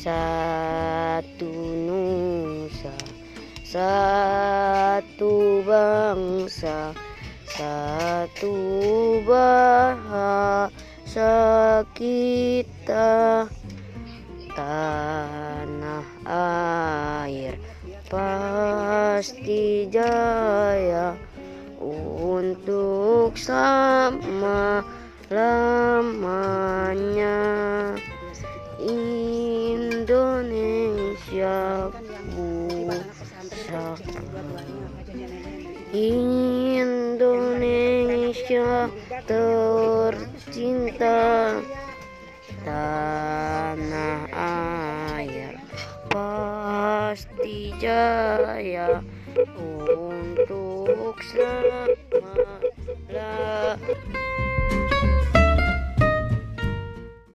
satu nusa satu bangsa satu bahasa kita tanah air. Pasti jaya untuk sama lamanya Indonesia pusaka Indonesia tercinta. Tanah air pasti jaya untuk selalu